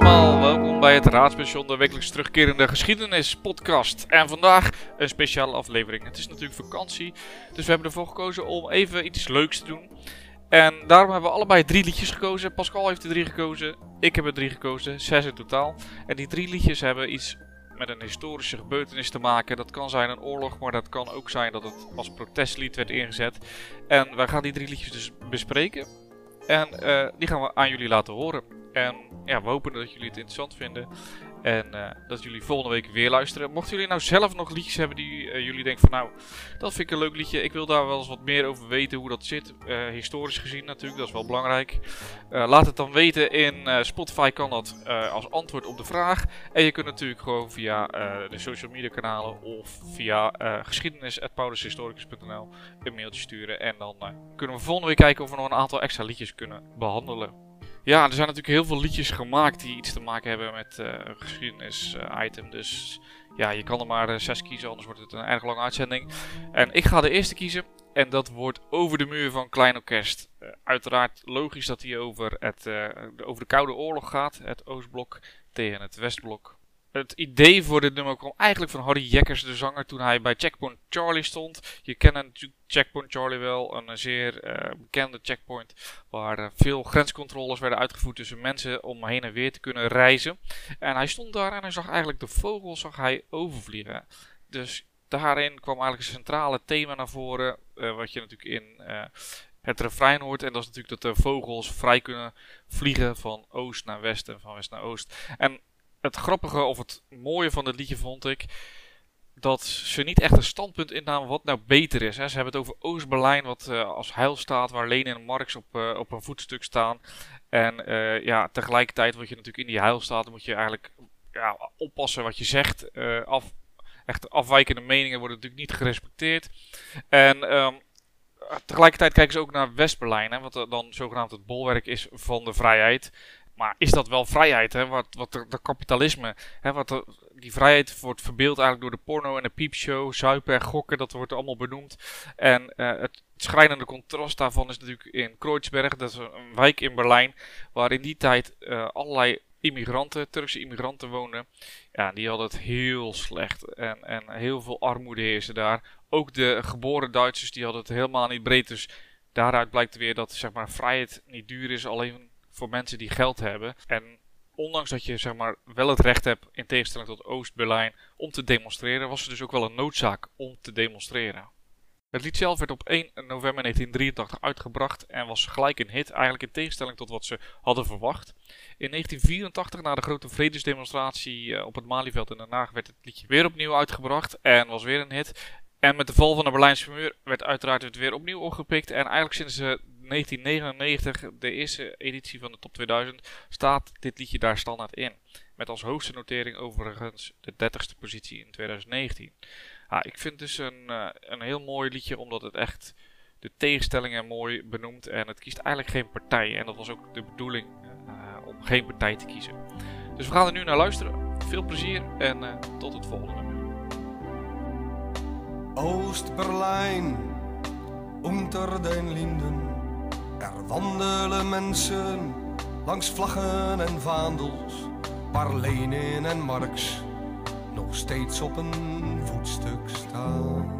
allemaal, welkom bij het Raadspension, de wekelijks terugkerende geschiedenispodcast. En vandaag een speciale aflevering. Het is natuurlijk vakantie, dus we hebben ervoor gekozen om even iets leuks te doen. En daarom hebben we allebei drie liedjes gekozen. Pascal heeft er drie gekozen, ik heb er drie gekozen, zes in totaal. En die drie liedjes hebben iets met een historische gebeurtenis te maken. Dat kan zijn een oorlog, maar dat kan ook zijn dat het als protestlied werd ingezet. En wij gaan die drie liedjes dus bespreken. En eh, die gaan we aan jullie laten horen. En ja, we hopen dat jullie het interessant vinden. En eh, dat jullie volgende week weer luisteren. Mochten jullie nou zelf nog liedjes hebben die eh, jullie denken van nou, dat vind ik een leuk liedje. Ik wil daar wel eens wat meer over weten hoe dat zit. eh, historisch gezien natuurlijk, dat is wel belangrijk. Laat het dan weten in Spotify kan dat als antwoord op de vraag. En je kunt natuurlijk gewoon via de social media kanalen of via geschiedenis.paulushistoricus.nl een mailtje sturen. En dan kunnen we volgende week kijken of we nog een aantal extra liedjes kunnen behandelen. Ja, er zijn natuurlijk heel veel liedjes gemaakt die iets te maken hebben met eh, een geschiedenis-item. dus ja, je kan er maar eh, zes kiezen, anders wordt het een erg lange uitzending. En ik ga de eerste kiezen. En dat wordt Over de Muur van Klein Orkest. Uiteraard logisch dat hij over, het, over de Koude Oorlog gaat. Het Oostblok tegen het Westblok. Het idee voor dit nummer kwam eigenlijk van Harry Jekkers, de zanger, toen hij bij Checkpoint Charlie stond. Je kent natuurlijk Checkpoint Charlie wel, een zeer uh, bekende checkpoint waar uh, veel grenscontroles werden uitgevoerd tussen mensen om heen en weer te kunnen reizen. En hij stond daar en hij zag eigenlijk de vogels zag hij overvliegen. Dus daarin kwam eigenlijk een centrale thema naar voren, uh, wat je natuurlijk in het refrein hoort. En dat is natuurlijk dat de vogels vrij kunnen vliegen van oost naar west en van west naar oost. En het grappige of het mooie van dit liedje vond ik dat ze niet echt een standpunt innamen wat nou beter is. Hè. Ze hebben het over Oost-Berlijn, wat uh, als heil staat, waar Lenin en Marx op, uh, op een voetstuk staan. En uh, ja, tegelijkertijd word je natuurlijk in die heilstaat, moet je eigenlijk ja, oppassen wat je zegt. af, echt afwijkende meningen worden natuurlijk niet gerespecteerd. En um, tegelijkertijd kijken ze ook naar West-Berlijn, wat dan zogenaamd het bolwerk is van de vrijheid. Maar is dat wel vrijheid? Hè? Wat, wat de, kapitalisme, hè? Wat die vrijheid wordt verbeeld eigenlijk door de porno en de piepshow, zuipen en gokken, dat wordt allemaal benoemd. En uh, het schrijnende contrast daarvan is natuurlijk in Kreuzberg, dat is een wijk in Berlijn, waar in die tijd uh, allerlei immigranten, Turkse immigranten woonden. Ja, die hadden het heel slecht en, en heel veel armoede heerste daar. Ook de geboren Duitsers, die hadden het helemaal niet breed. Dus daaruit blijkt weer dat zeg maar, vrijheid niet duur is, alleen voor mensen die geld hebben. En ondanks dat je zeg maar, wel het recht hebt, in tegenstelling tot Oost-Berlijn, om te demonstreren, was er dus ook wel een noodzaak om te demonstreren. Het lied zelf werd op 1 november 1983 uitgebracht en was gelijk een hit, eigenlijk in tegenstelling tot wat ze hadden verwacht. In 1984, na de grote vredesdemonstratie op het Malieveld in Den Haag, werd het liedje weer opnieuw uitgebracht en was weer een hit. En met de val van de Berlijnse muur werd uiteraard het weer opnieuw opgepikt. En eigenlijk sinds 1999, de eerste editie van de Top 2000, staat dit liedje daar standaard in. Met als hoogste notering overigens de 30ste positie in 2019. Ja, ik vind dus een, uh, een heel mooi liedje, omdat het echt de tegenstellingen mooi benoemt. En het kiest eigenlijk geen partij. En dat was ook de bedoeling uh, om geen partij te kiezen. Dus we gaan er nu naar luisteren. Veel plezier en uh, tot het volgende. Oost-Berlijn, unter den Linden. Er wandelen mensen langs vlaggen en vaandels, waar Lenin en Marx nog steeds op een voetstuk staan.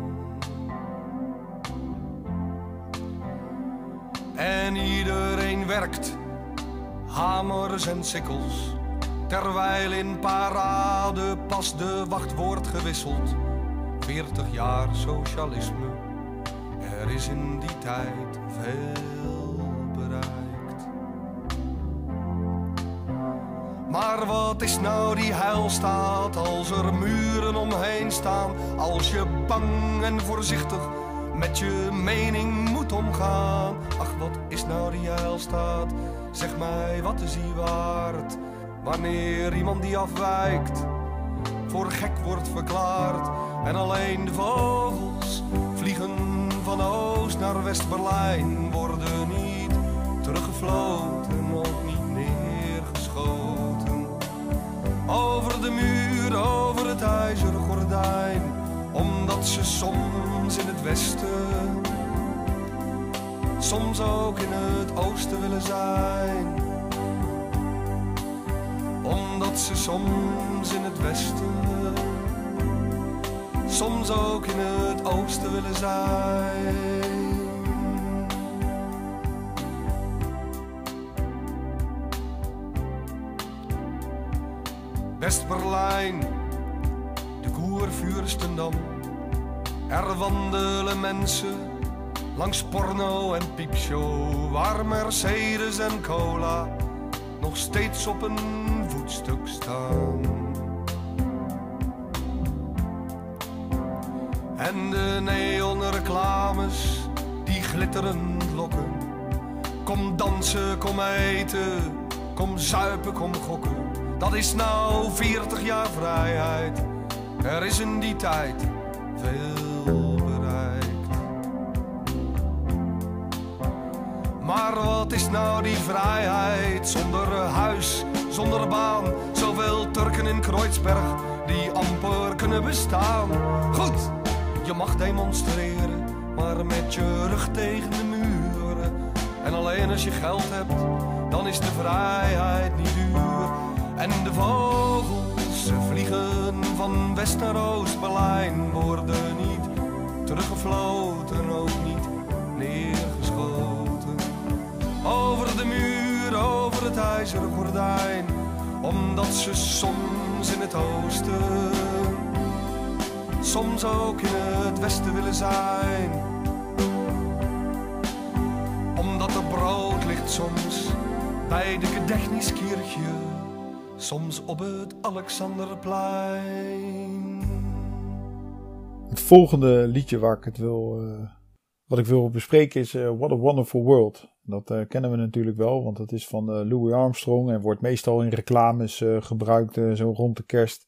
En iedereen werkt, hamers en sikkels, terwijl in parade pas de wacht wordt gewisseld. 40 jaar socialisme, er is in die tijd veel Maar wat is nou die heilstaat als er muren omheen staan? Als je bang en voorzichtig met je mening moet omgaan. Ach, wat is nou die heilstaat? Zeg mij, wat is die waard? Wanneer iemand die afwijkt voor gek wordt verklaard en alleen de vogels vliegen van oost naar West-Berlijn worden niet teruggefloten, De muur, over het ijzeren gordijn, omdat ze soms in het westen, soms ook in het oosten willen zijn. omdat ze soms in het westen, soms ook in het oosten willen zijn. West-Berlijn, de Koervuurstendam. Er wandelen mensen langs porno en piepshow, waar Mercedes en cola nog steeds op een voetstuk staan. En de neonreclames die glitterend lokken. Kom dansen, kom eten, kom zuipen, kom gokken. Dat is nou 40 jaar vrijheid. Er is in die tijd veel bereikt. Maar wat is nou die vrijheid zonder huis, zonder baan? Zoveel Turken in Kreuzberg die amper kunnen bestaan. Goed, je mag demonstreren, maar met je rug tegen de muren. En alleen als je geld hebt, dan is de vrijheid niet duur. En de vogels ze vliegen van West naar Oost-Berlijn, worden niet teruggefloten, ook niet neergeschoten. Over de muur, over het ijzeren gordijn, omdat ze soms in het oosten, soms ook in het westen willen zijn. Omdat er brood ligt soms bij de Gedächtniskirche soms op het Alexanderplein. Het volgende liedje waar ik het wil, uh, wat ik wil bespreken is uh, What a Wonderful World. Dat uh, kennen we natuurlijk wel, want dat is van Louis Armstrong en wordt meestal in reclames gebruikt, zo rond de kerst.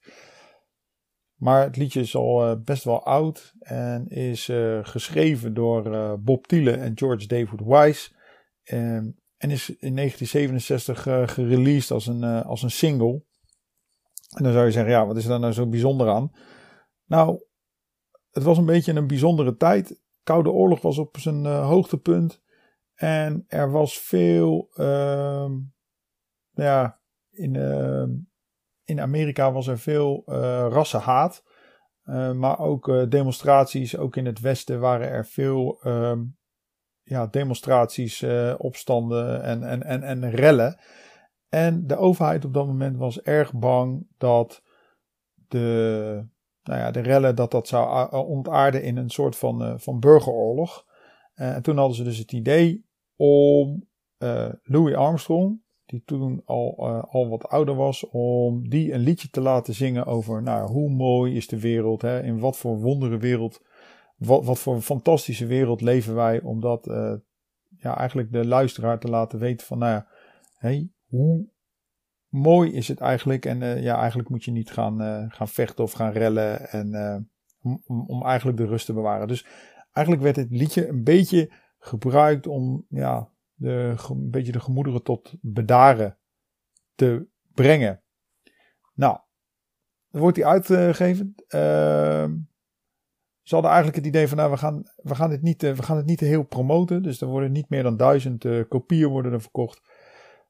Maar het liedje is al best wel oud en is geschreven door Bob Thiele en George David Wise. Ehm, en is in 1967 uh, gereleased als een, uh, als een single. En dan zou je zeggen, ja, wat is er nou zo bijzonder aan? Nou, het was een beetje een bijzondere tijd. Koude Oorlog was op zijn uh, hoogtepunt. En er was veel, uh, ja, in, uh, in Amerika was er veel rassenhaat. maar ook demonstraties, ook in het Westen waren er veel ehm, ja, demonstraties, uh, opstanden en, en, en, en rellen. En de overheid op dat moment was erg bang dat de, nou ja, de rellen dat dat zou ontaarden in een soort van, uh, van burgeroorlog. Uh, en toen hadden ze dus het idee om Louis Armstrong, die toen al, al wat ouder was, om die een liedje te laten zingen over nou, hoe mooi is de wereld, hè, in wat voor wondere wereld wat, wat voor een fantastische wereld leven wij, omdat uh, ja, eigenlijk de luisteraar te laten weten van, nou ja, hey, hoe mooi is het eigenlijk? En uh, ja, eigenlijk moet je niet gaan, uh, gaan vechten of gaan rellen en om, om eigenlijk de rust te bewaren. Dus eigenlijk werd het liedje een beetje gebruikt om ja, de, een beetje de gemoederen tot bedaren te brengen. Nou, wordt hij uitgegeven. Uh, ze hadden eigenlijk het idee van, nou, we gaan, we gaan, dit, niet, uh, we gaan het niet heel promoten. Dus er worden niet meer dan duizend uh, kopieën worden er verkocht.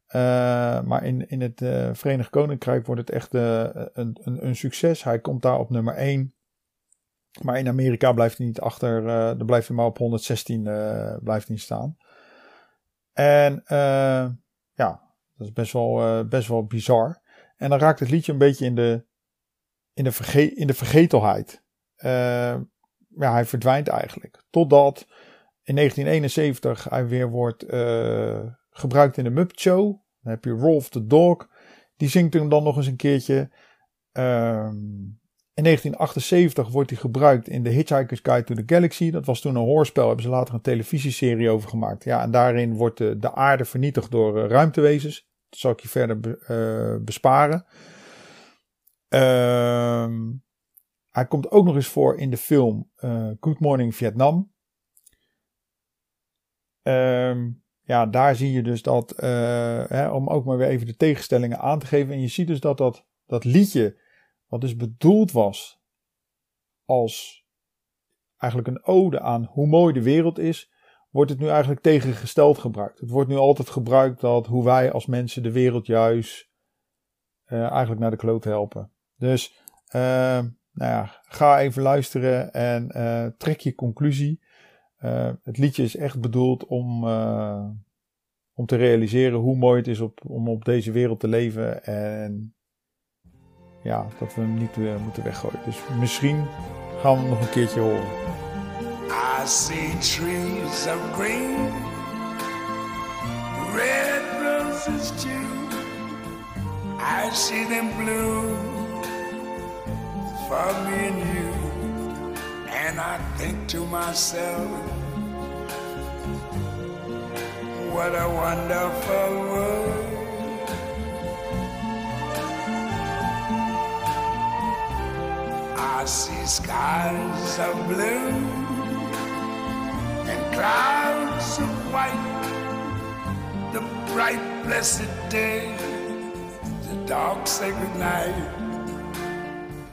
Uh, maar in, in het Verenigd Koninkrijk wordt het echt een, een, een, succes. Hij komt daar op nummer 1. Maar in Amerika blijft hij niet achter. dan blijft hij maar op 116 blijft hij staan. En ja, dat is best wel, best wel bizar. En dan raakt het liedje een beetje in de, in de, verge in de vergetelheid. Uh, ja, hij verdwijnt eigenlijk. Totdat in 1971 hij weer wordt uh, gebruikt in de Muppet Show. Dan heb je Rolf the Dog. Die zingt hem dan nog eens een keertje. Um, in 1978 wordt hij gebruikt in The Hitchhiker's Guide to the Galaxy. Dat was toen een hoorspel. Hebben ze later een televisieserie over gemaakt. Ja, en daarin wordt de, de aarde vernietigd door uh, ruimtewezens. Dat zal ik je verder be, uh, besparen. Ehm hij komt ook nog eens voor in de film uh, Good Morning Vietnam. Um, ja, daar zie je dus dat, uh, hè, om ook maar weer even de tegenstellingen aan te geven. En je ziet dus dat dat, dat liedje, wat dus bedoeld was als eigenlijk een ode aan hoe mooi de wereld is, wordt het nu eigenlijk tegengesteld gebruikt. Het wordt nu altijd gebruikt dat hoe wij als mensen de wereld juist eigenlijk naar de kloot helpen. Dus nou ja, ga even luisteren en trek je conclusie. het liedje is echt bedoeld om, om te realiseren hoe mooi het is op, om op deze wereld te leven. En ja, dat we hem niet moeten weggooien. Dus misschien gaan we hem nog een keertje horen. I see trees of green, red roses too. I see them blue for me and you. And I think to myself, what a wonderful world. I see skies of blue and clouds of white. The bright, blessed day, the dark, sacred night.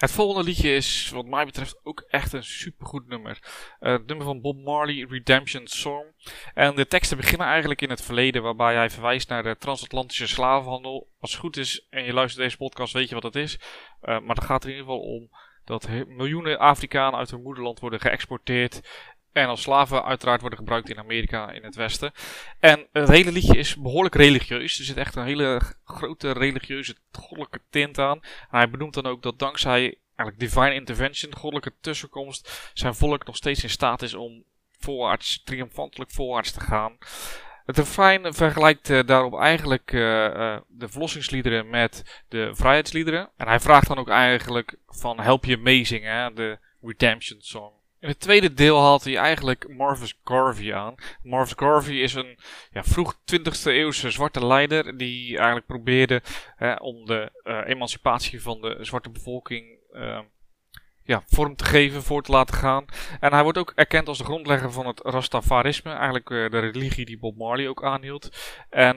Het volgende liedje is, wat mij betreft, ook echt een supergoed nummer. Uh, het nummer van Bob Marley, Redemption Song. En de teksten beginnen eigenlijk in het verleden, waarbij hij verwijst naar de transatlantische slavenhandel. Als het goed is en je luistert deze podcast, weet je wat dat is. Uh, maar dan gaat er in ieder geval om dat miljoenen Afrikanen uit hun moederland worden geëxporteerd en als slaven uiteraard worden gebruikt in Amerika in het Westen. En het hele liedje is behoorlijk religieus. Er zit echt een hele grote religieuze goddelijke tint aan. En hij benoemt dan ook dat dankzij eigenlijk divine intervention, goddelijke tussenkomst, zijn volk nog steeds in staat is om voorwaarts, triomfantelijk voorwaarts te gaan. Het refrein vergelijkt uh, daarop eigenlijk uh, uh, de verlossingsliederen met de vrijheidsliederen. En hij vraagt dan ook eigenlijk van help je meezingen, de redemption song. In het tweede deel haalt hij eigenlijk Marvis Garvey aan. Marvis Garvey is een ja, vroeg 20e eeuwse zwarte leider die eigenlijk probeerde hè, om de uh, emancipatie van de zwarte bevolking uh, ja, vorm te geven, voor te laten gaan. En hij wordt ook erkend als de grondlegger van het Rastafarisme, eigenlijk uh, de religie die Bob Marley ook aanhield. En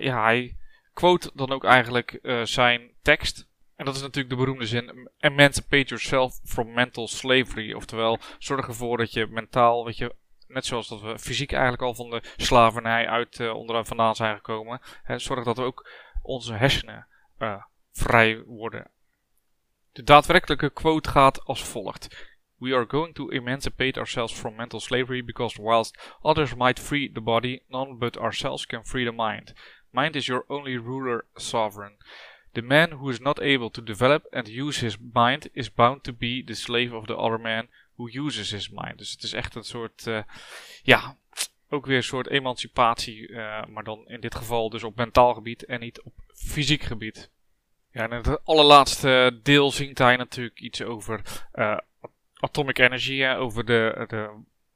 ja, hij quote dan ook eigenlijk zijn tekst. En dat is natuurlijk de beroemde zin: Emancipate yourself from mental slavery. Oftewel, zorg ervoor dat je mentaal, weet je, net zoals dat we fysiek eigenlijk al van de slavernij uit uh, onderaan vandaan zijn gekomen. Hè, zorg dat we ook onze hersenen uh, vrij worden. De daadwerkelijke quote gaat als volgt. We are going to emancipate ourselves from mental slavery because whilst others might free the body, none but ourselves can free the mind. Mind is your only ruler sovereign. The man who is not able to develop and use his mind is bound to be the slave of the other man who uses his mind. Dus het is echt een soort, uh, ja, ook weer een soort emancipatie, uh, maar dan in dit geval dus op mentaal gebied en niet op fysiek gebied. Ja, en in het allerlaatste deel zingt hij natuurlijk iets over uh, atomic energy, over de, de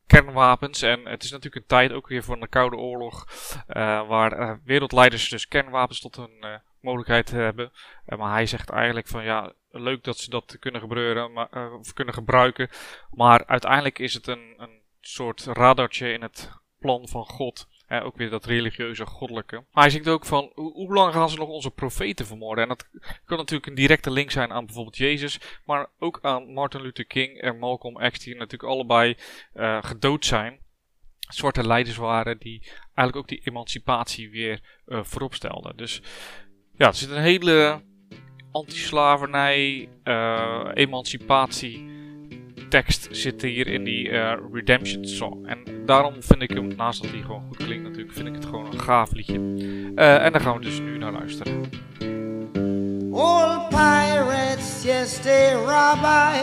kernwapens. En het is natuurlijk een tijd ook weer voor een koude oorlog, waar wereldleiders dus kernwapens tot een mogelijkheid hebben. Uh, maar hij zegt eigenlijk van ja, leuk dat ze dat kunnen gebeuren, maar, uh, of kunnen gebruiken. Maar uiteindelijk is het een, een soort radartje in het plan van God. Ook weer dat religieuze, goddelijke. Maar hij zingt ook van, hoe, lang gaan ze nog onze profeten vermoorden? En dat kan natuurlijk een directe link zijn aan bijvoorbeeld Jezus, maar ook aan Martin Luther King en Malcolm X, die natuurlijk allebei gedood zijn. Zwarte leiders waren die eigenlijk ook die emancipatie weer uh, voorop stelden. Dus ja, er zit een hele anti-slavernij, uh, emancipatie tekst zit hier in die uh, Redemption Song. En daarom vind ik hem, naast dat hij gewoon goed klinkt natuurlijk, vind ik het gewoon een gaaf liedje. Uh, en daar gaan we dus nu naar luisteren. All pirates, yes they rabbi,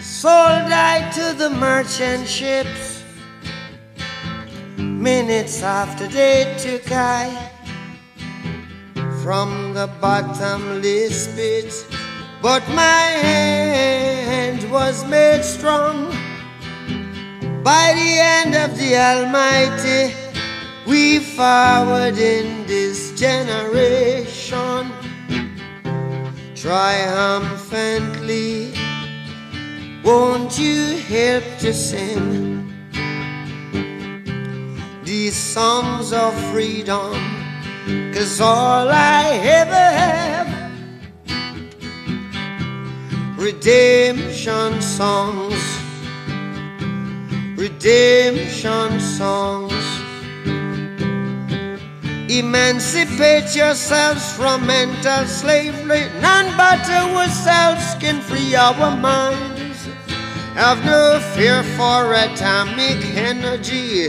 sold I to the merchant ships. Minutes after they took I from the bottomless pit. But my hand was made strong by the hand of the Almighty. We forward in this generation triumphantly. Won't you help to sing these songs of freedom? Cause all I ever have redemption songs, redemption songs. Emancipate yourselves from mental slavery. None but ourselves can free our minds. Have no fear for atomic energy,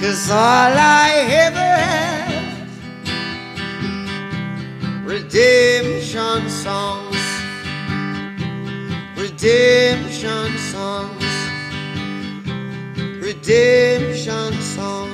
Cause all I ever have, redemption songs redemption songs, redemption songs.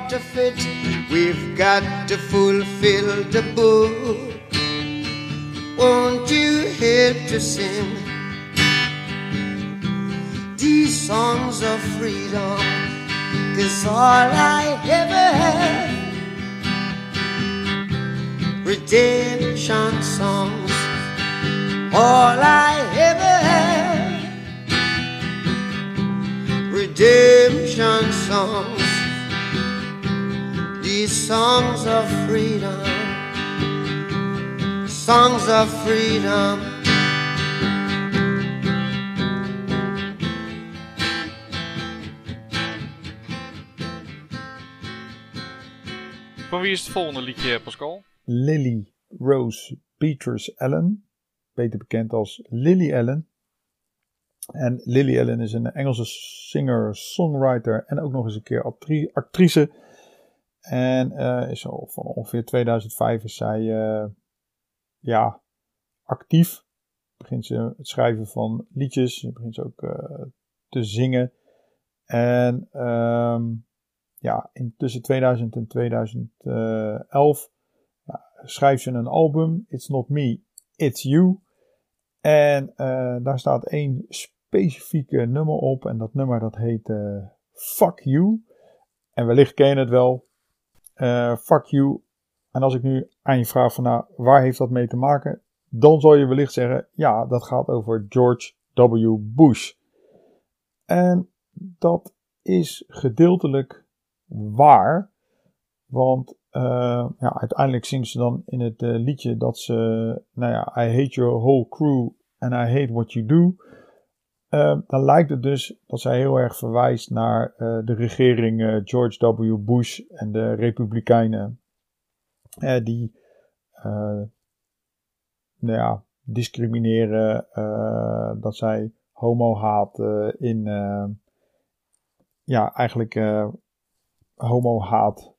of it. We've got to fulfill the book. Won't you help to sing these songs of freedom? Cause all I ever had redemption songs. All I ever had redemption songs. These songs of freedom songs of freedom. Van wie is het volgende liedje, Pascal? Lily Rose Beatrice Allen, beter bekend als Lily Allen. En Lily Allen is een Engelse singer, songwriter en ook nog eens een keer actrice. En uh, is van ongeveer 2005 is zij uh, ja, actief. Begint ze het schrijven van liedjes. Begint ze ook uh, te zingen. En um, ja, in tussen 2000 en 2011 ja, schrijft ze een album. It's Not Me, It's You. En daar staat één specifieke nummer op. En dat nummer dat heet uh, Fuck You. En wellicht ken je het wel. Fuck You en als ik nu aan je vraag van nou, waar heeft dat mee te maken? Dan zal je wellicht zeggen, ja, dat gaat over George W. Bush. En dat is gedeeltelijk waar. Want uh, ja, uiteindelijk zingen ze dan in het uh, liedje dat ze, nou ja, I hate your whole crew and I hate what you do. Uh, dan lijkt het dus dat zij heel erg verwijst naar de regering George W. Bush en de Republikeinen. die, nou ja, discrimineren, dat zij homo-haat in, ja, eigenlijk homo-haat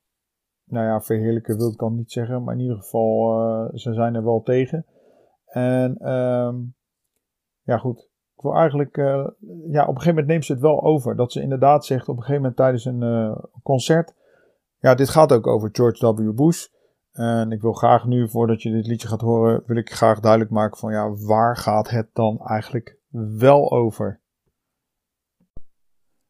nou ja, verheerlijken wil ik dan niet zeggen, maar in ieder geval, ze zijn er wel tegen. En um, ja, goed. Ik wil eigenlijk, uh, ja, op een gegeven moment neemt ze het wel over. Dat ze inderdaad zegt op een gegeven moment tijdens een uh, concert. Ja, dit gaat ook over George W. Bush. En ik wil graag nu, voordat je dit liedje gaat horen, wil ik graag duidelijk maken van ja, waar gaat het dan eigenlijk wel over?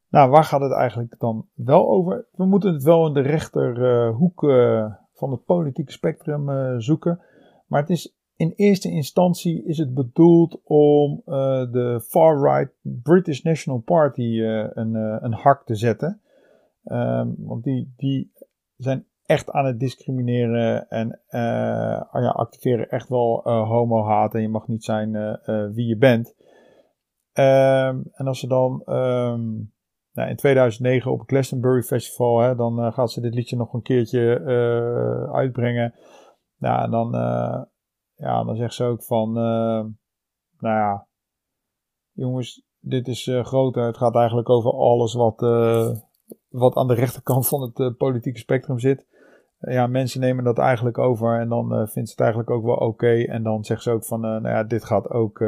Nou, waar gaat het eigenlijk dan wel over? We moeten het wel in de rechterhoek uh, van het politieke spectrum zoeken. Maar het is in eerste instantie is het bedoeld om uh, de far-right British National Party een, een hak te zetten. Um, want die, die zijn echt aan het discrimineren en ja, activeren echt wel homo-haat. En je mag niet zijn wie je bent. Um, en als ze dan... Um, nou, in 2009 op het Glastonbury Festival, hè, dan gaat ze dit liedje nog een keertje uitbrengen. Nou, dan, ja, dan zegt ze ook van, nou ja, jongens, dit is groter. Het gaat eigenlijk over alles wat, wat aan de rechterkant van het politieke spectrum zit. ja, mensen nemen dat eigenlijk over en dan vindt ze het eigenlijk ook wel oké. En dan zegt ze ook van, nou ja, dit gaat ook,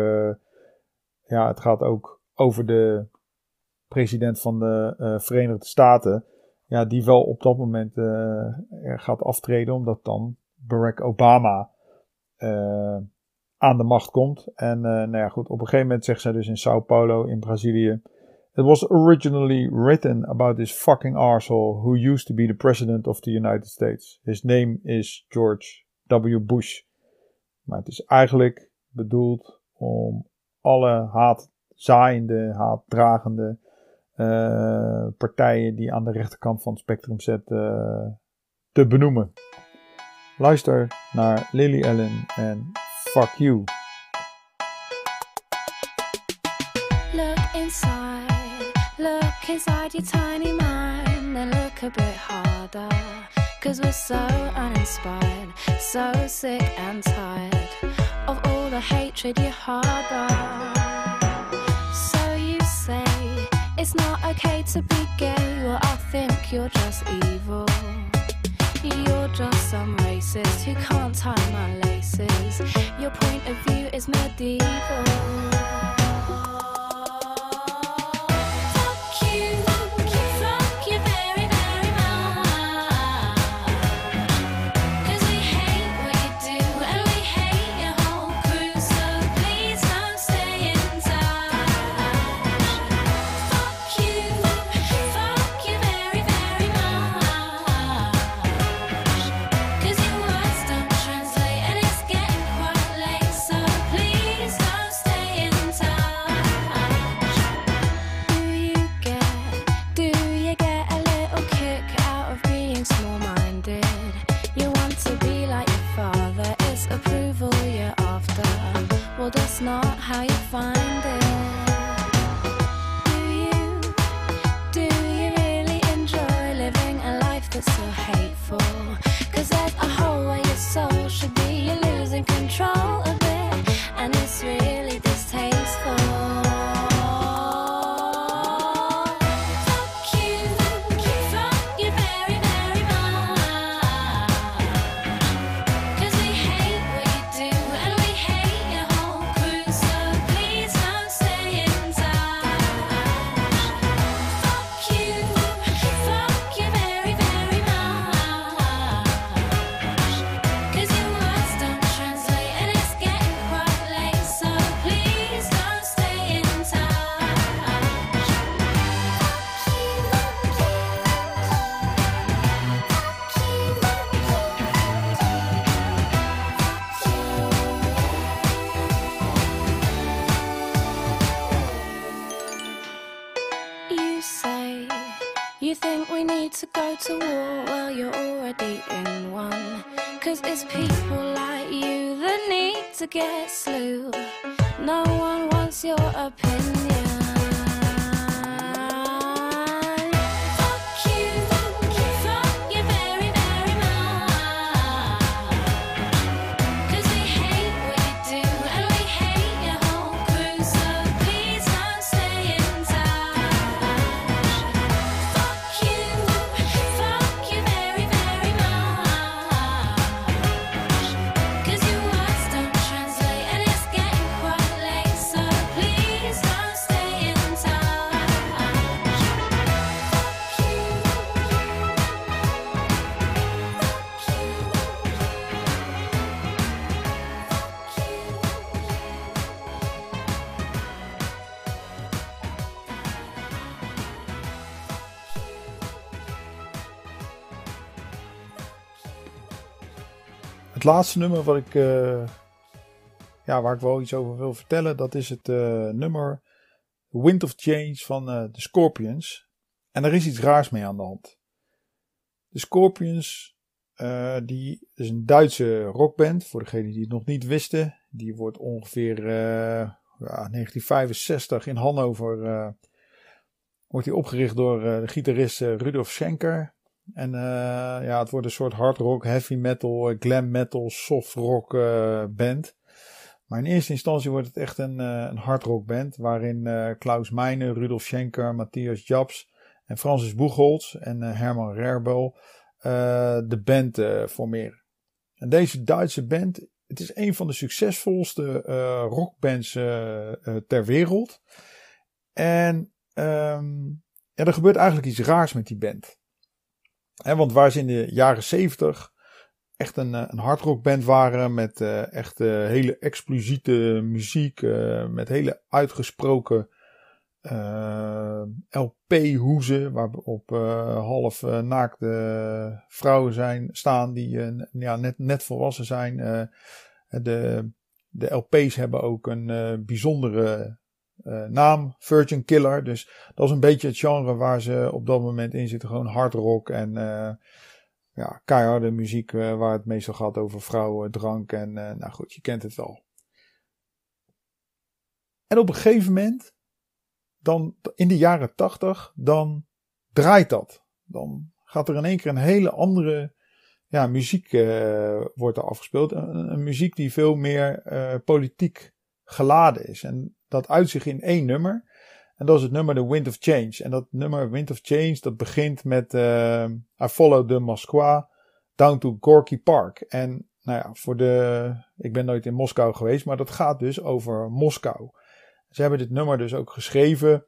ja, het gaat ook over de president van de Verenigde Staten, ja, die wel op dat moment gaat aftreden, omdat dan Barack Obama uh, aan de macht komt. En nou ja, goed, op een gegeven moment zegt zij dus in Sao Paulo in Brazilië. It was originally written about this fucking arsehole who used to be the president of the United States. His name is George W. Bush. Maar het is eigenlijk bedoeld om alle haatzaaiende, haatdragende uh, partijen die aan de rechterkant van het spectrum zitten te benoemen. Luister naar Lily Allen en Fuck You. Look inside, look inside your tiny mind and look a bit harder. Cause we're so uninspired, so sick and tired of all the hatred you harbor. It's not okay to be gay, well, I think you're just evil. You're just some racist who can't tie my laces. Your point of view is medieval. You think we need to go to war? Well, you're already in one. Cause it's people like you that need to get slew. No one wants your opinion. Het laatste nummer wat ik, eh, ja, waar ik wel iets over wil vertellen, dat is het eh, nummer Wind of Change van eh, de Scorpions. En er is iets raars mee aan de hand. De Scorpions, eh, die is een Duitse rockband, voor degenen die het nog niet wisten. Die wordt ongeveer eh, ja, 1965 in Hannover eh, wordt die opgericht door eh, de gitarist eh, Rudolf Schenker. En eh, ja, het wordt een soort hard rock, heavy metal, eh, glam metal, soft rock eh, band. Maar in eerste instantie wordt het echt een, een hard rock band. Waarin Klaus Meine, Rudolf Schenker, Matthias Japs en Francis Boegholz en Herman Rerbel de band formeren. En deze Duitse band, het is een van de succesvolste rockbands ter wereld. En ehm, ja, er gebeurt eigenlijk iets raars met die band. Want waar ze in de jaren 70 echt een, eh, een hardrockband waren met eh, echt eh, hele explosiete muziek, met hele uitgesproken LP-hoezen waarop half naakte vrouwen zijn, staan die ja, net, net volwassen zijn. De, de LP's hebben ook een bijzondere eh, naam, Virgin Killer. Dus dat is een beetje het genre waar ze op dat moment in zitten. Gewoon hard rock en eh, ja, keiharde muziek eh, waar het meestal gaat over vrouwen, drank en nou goed, je kent het wel. En op een gegeven moment, dan in de jaren tachtig, dan draait dat. Dan gaat er in één keer een hele andere ja, muziek wordt er afgespeeld. Een, een muziek die veel meer politiek geladen is. En dat uit zich in één nummer. En dat is het nummer The Wind of Change. En dat nummer Wind of Change, dat begint met uh, I Follow the Moskwa down to Gorky Park. En nou ja, voor de, ik ben nooit in Moskou geweest, maar dat gaat dus over Moskou. Ze hebben dit nummer dus ook geschreven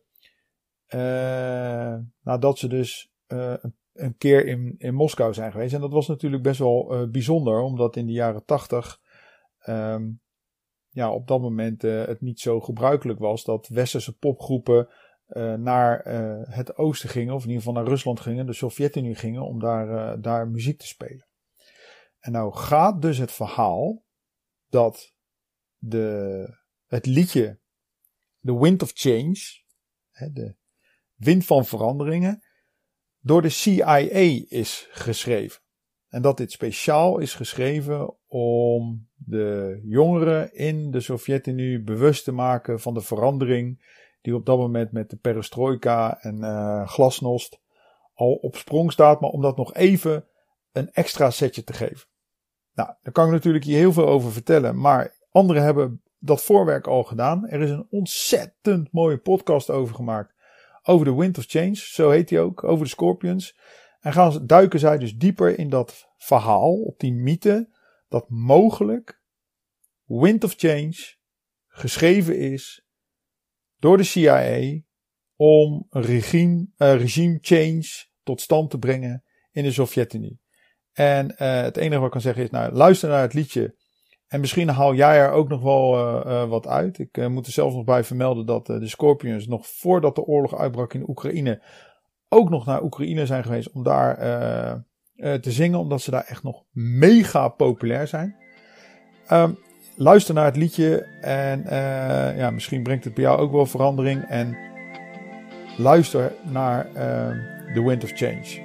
uh, nadat ze dus uh, een, keer in, in Moskou zijn geweest. En dat was natuurlijk best wel bijzonder, omdat in de jaren tachtig um, ja, op dat moment uh, het niet zo gebruikelijk was dat westerse popgroepen uh, naar uh, het oosten gingen, of in ieder geval naar Rusland gingen, de Sovjet-Unie gingen, om daar, daar muziek te spelen. En nou gaat dus het verhaal dat de, het liedje The Wind of Change, de wind van veranderingen, door de CIA is geschreven. En dat dit speciaal is geschreven om de jongeren in de Sovjet-Unie bewust te maken van de verandering die op dat moment met de perestroika en uh, glasnost al op sprong staat, maar om dat nog even een extra setje te geven. Nou, daar kan ik natuurlijk hier heel veel over vertellen, maar anderen hebben dat voorwerk al gedaan. Er is een ontzettend mooie podcast over gemaakt. Over de Wind of Change, zo heet die ook, over de Scorpions. En gaan, duiken zij dus dieper in dat verhaal, op die mythe, dat mogelijk Wind of Change geschreven is door de CIA om een regime, uh, regime change tot stand te brengen in de Sovjet-Unie. En uh, het enige wat ik kan zeggen is, nou, luister naar het liedje. En misschien haal jij er ook nog wel uh, wat uit. Ik moet er zelfs nog bij vermelden dat de Scorpions nog voordat de oorlog uitbrak in Oekraïne ook nog naar Oekraïne zijn geweest om daar te zingen, omdat ze daar echt nog mega populair zijn. Um, luister naar het liedje en ja, misschien brengt het bij jou ook wel verandering. En luister naar uh, The Wind of Change.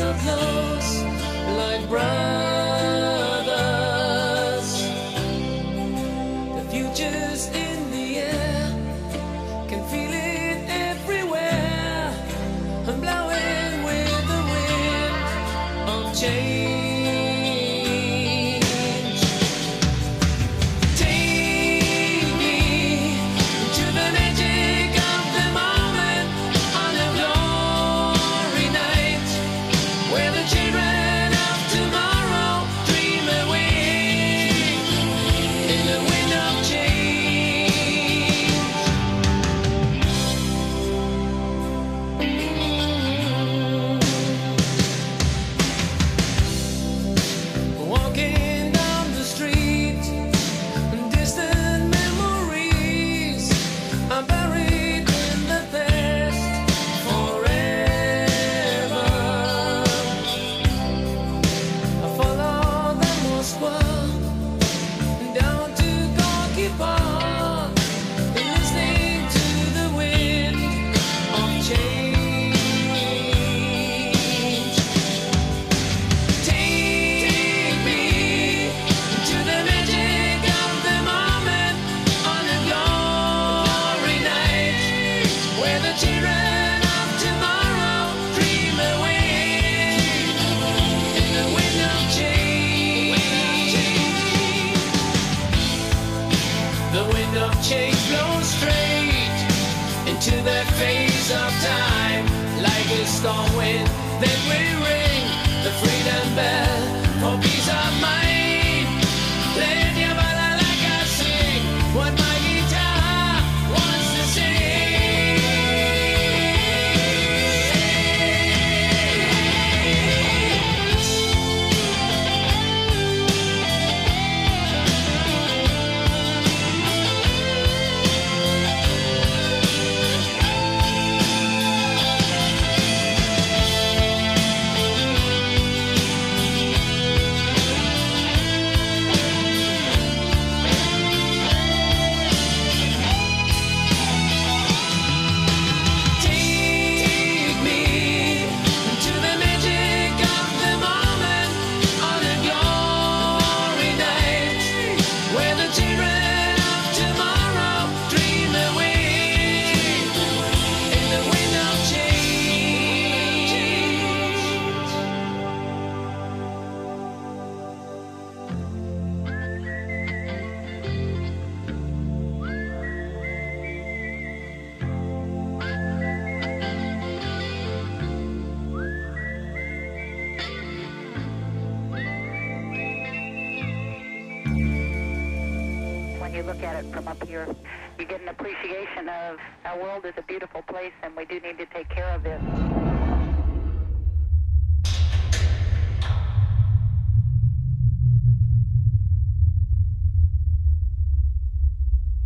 Could be storm wind that will ring the freedom bell look at it from up here. You get an appreciation of our world is a beautiful place and we do need to take care of it.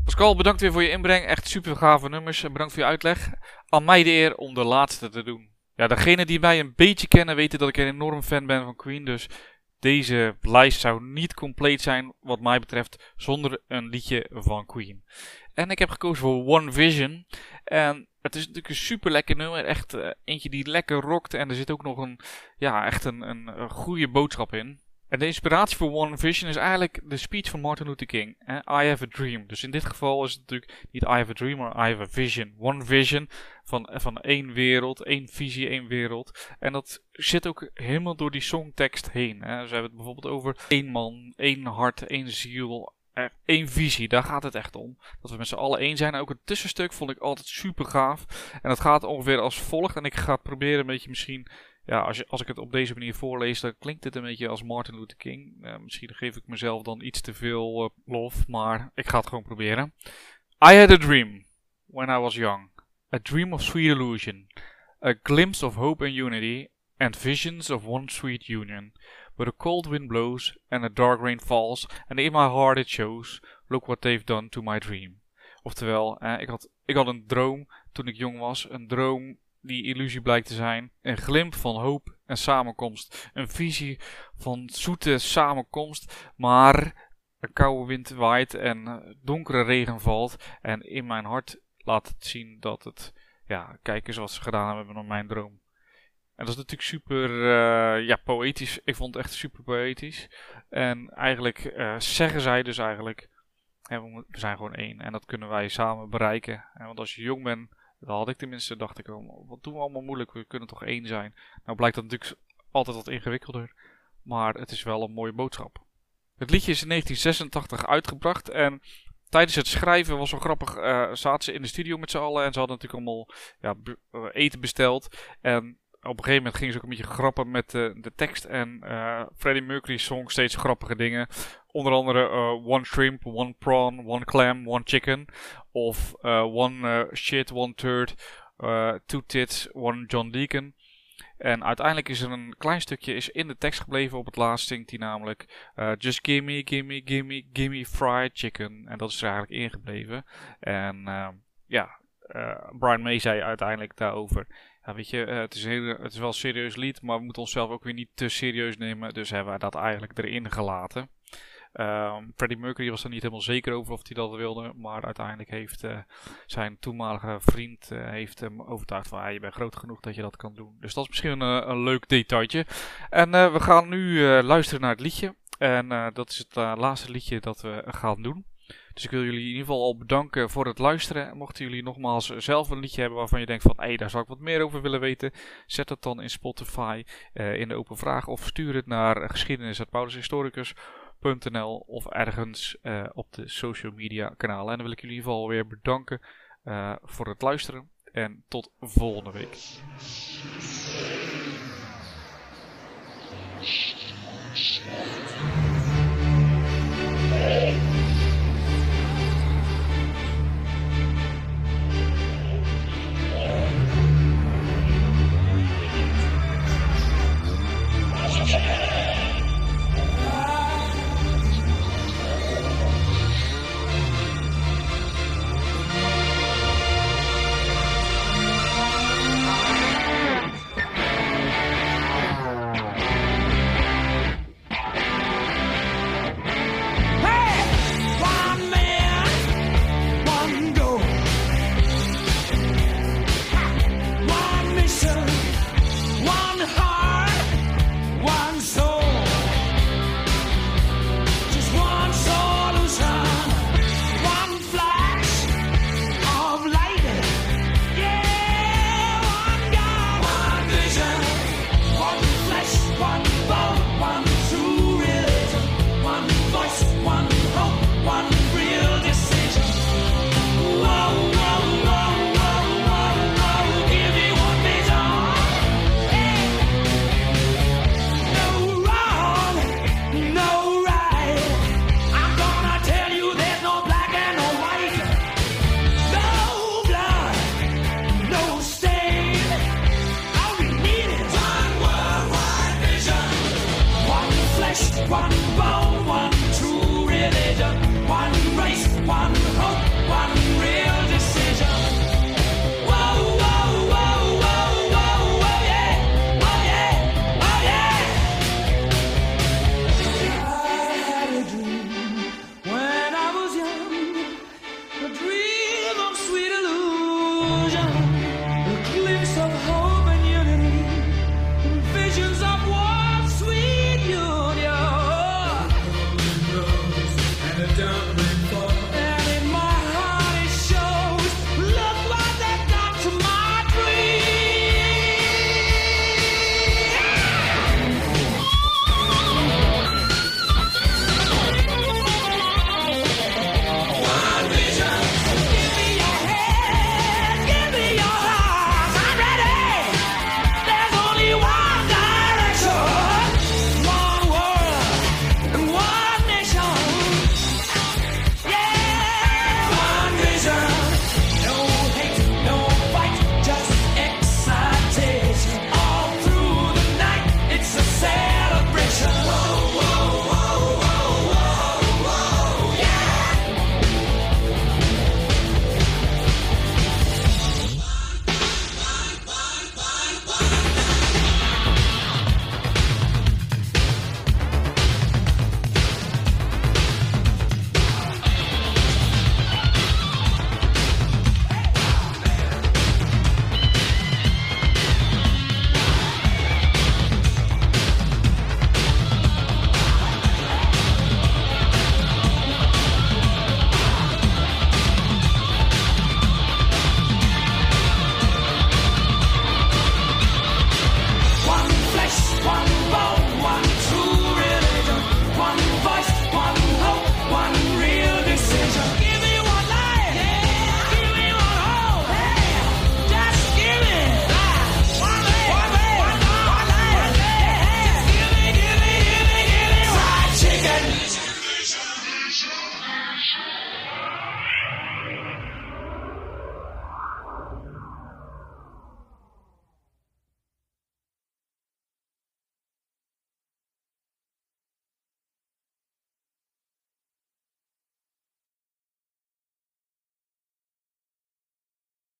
Pascal, bedankt weer voor je inbreng. Echt super gave nummers. En bedankt voor je uitleg. Aan mij de eer om de laatste te doen. Ja, degenen die mij een beetje kennen weten dat ik een enorm fan ben van Queen. Dus deze lijst zou niet compleet zijn, wat mij betreft, zonder een liedje van Queen. En ik heb gekozen voor One Vision. En het is natuurlijk een super lekker nummer. Echt eh, eentje die lekker rockt. En er zit ook nog een, ja, echt een, een goede boodschap in. En de inspiratie voor One Vision is eigenlijk de speech van Martin Luther King. I have a dream. Dus in dit geval is het natuurlijk niet I have a dream, maar I have a vision. One vision van, van één wereld, één visie, één wereld. En dat zit ook helemaal door die songtekst heen. Hè? Ze hebben het bijvoorbeeld over één man, één hart, één ziel, één visie, daar gaat het echt om. Dat we met z'n allen één zijn. Ook het tussenstuk vond ik altijd super gaaf. En dat gaat ongeveer als volgt. En ik ga het proberen een beetje misschien... Ja, als, je, als ik het op deze manier voorlees, dan klinkt het een beetje als Martin Luther King. Eh, misschien geef ik mezelf dan iets te veel uh, lof, maar ik ga het gewoon proberen. I had a dream when I was young. A dream of sweet illusion. A glimpse of hope and unity. And visions of one sweet union. But a cold wind blows and a dark rain falls, and in my heart it shows, look what they've done to my dream. Oftewel, eh, ik, had, ik had een droom toen ik jong was, een droom die illusie blijkt te zijn, een glimp van hoop en samenkomst, een visie van zoete samenkomst, maar een koude wind waait en donkere regen valt en in mijn hart laat het zien dat het, ja, kijk eens wat ze gedaan hebben met mijn droom. En dat is natuurlijk super uh, ja, poëtisch. Ik vond het echt super poëtisch. En eigenlijk uh, zeggen zij dus eigenlijk, we, zijn gewoon één. En dat kunnen wij samen bereiken. En want als je jong bent, dat had ik tenminste, dacht ik, oh, wat doen we allemaal moeilijk? We kunnen toch één zijn? Nou blijkt dat natuurlijk altijd wat ingewikkelder. Maar het is wel een mooie boodschap. Het liedje is in 1986 uitgebracht en tijdens het schrijven was wel grappig. Uh, zaten ze in de studio met z'n allen en ze hadden natuurlijk allemaal ja, eten besteld. En op een gegeven moment gingen ze ook een beetje grappen met de, de tekst. En uh, Freddie Mercury zong steeds grappige dingen. Onder andere uh, One Shrimp, One Prawn, One Clam, One Chicken. Of One Shit, One Turd, Two Tits, One John Deacon. En uiteindelijk is er een klein stukje is in de tekst gebleven. Op het laatst zingt hij namelijk Just gimme, gimme, gimme, gimme fried chicken. En dat is er eigenlijk ingebleven. En ja, Brian May zei uiteindelijk daarover ja, weet je, uh, het, is het is wel een serieus lied, maar we moeten onszelf ook weer niet te serieus nemen. Dus hebben we dat eigenlijk erin gelaten. Um, Freddie Mercury was er niet helemaal zeker over of hij dat wilde. Maar uiteindelijk heeft uh, zijn toenmalige vriend uh, heeft hem overtuigd van... Je bent groot genoeg dat je dat kan doen. Dus dat is misschien een, een leuk detailtje. En we gaan nu luisteren naar het liedje. En dat is het laatste liedje dat we gaan doen. Dus ik wil jullie in ieder geval al bedanken voor het luisteren. Mochten jullie nogmaals zelf een liedje hebben waarvan je denkt van... hé, daar zou ik wat meer over willen weten. Zet het dan in Spotify uh, in de open vraag. Of stuur het naar geschiedenis.paulushistoricus.nl of ergens uh, op de social media kanalen. En dan wil ik jullie in ieder geval weer bedanken uh, voor het luisteren. En tot volgende week. one bone, one true religion, one race, one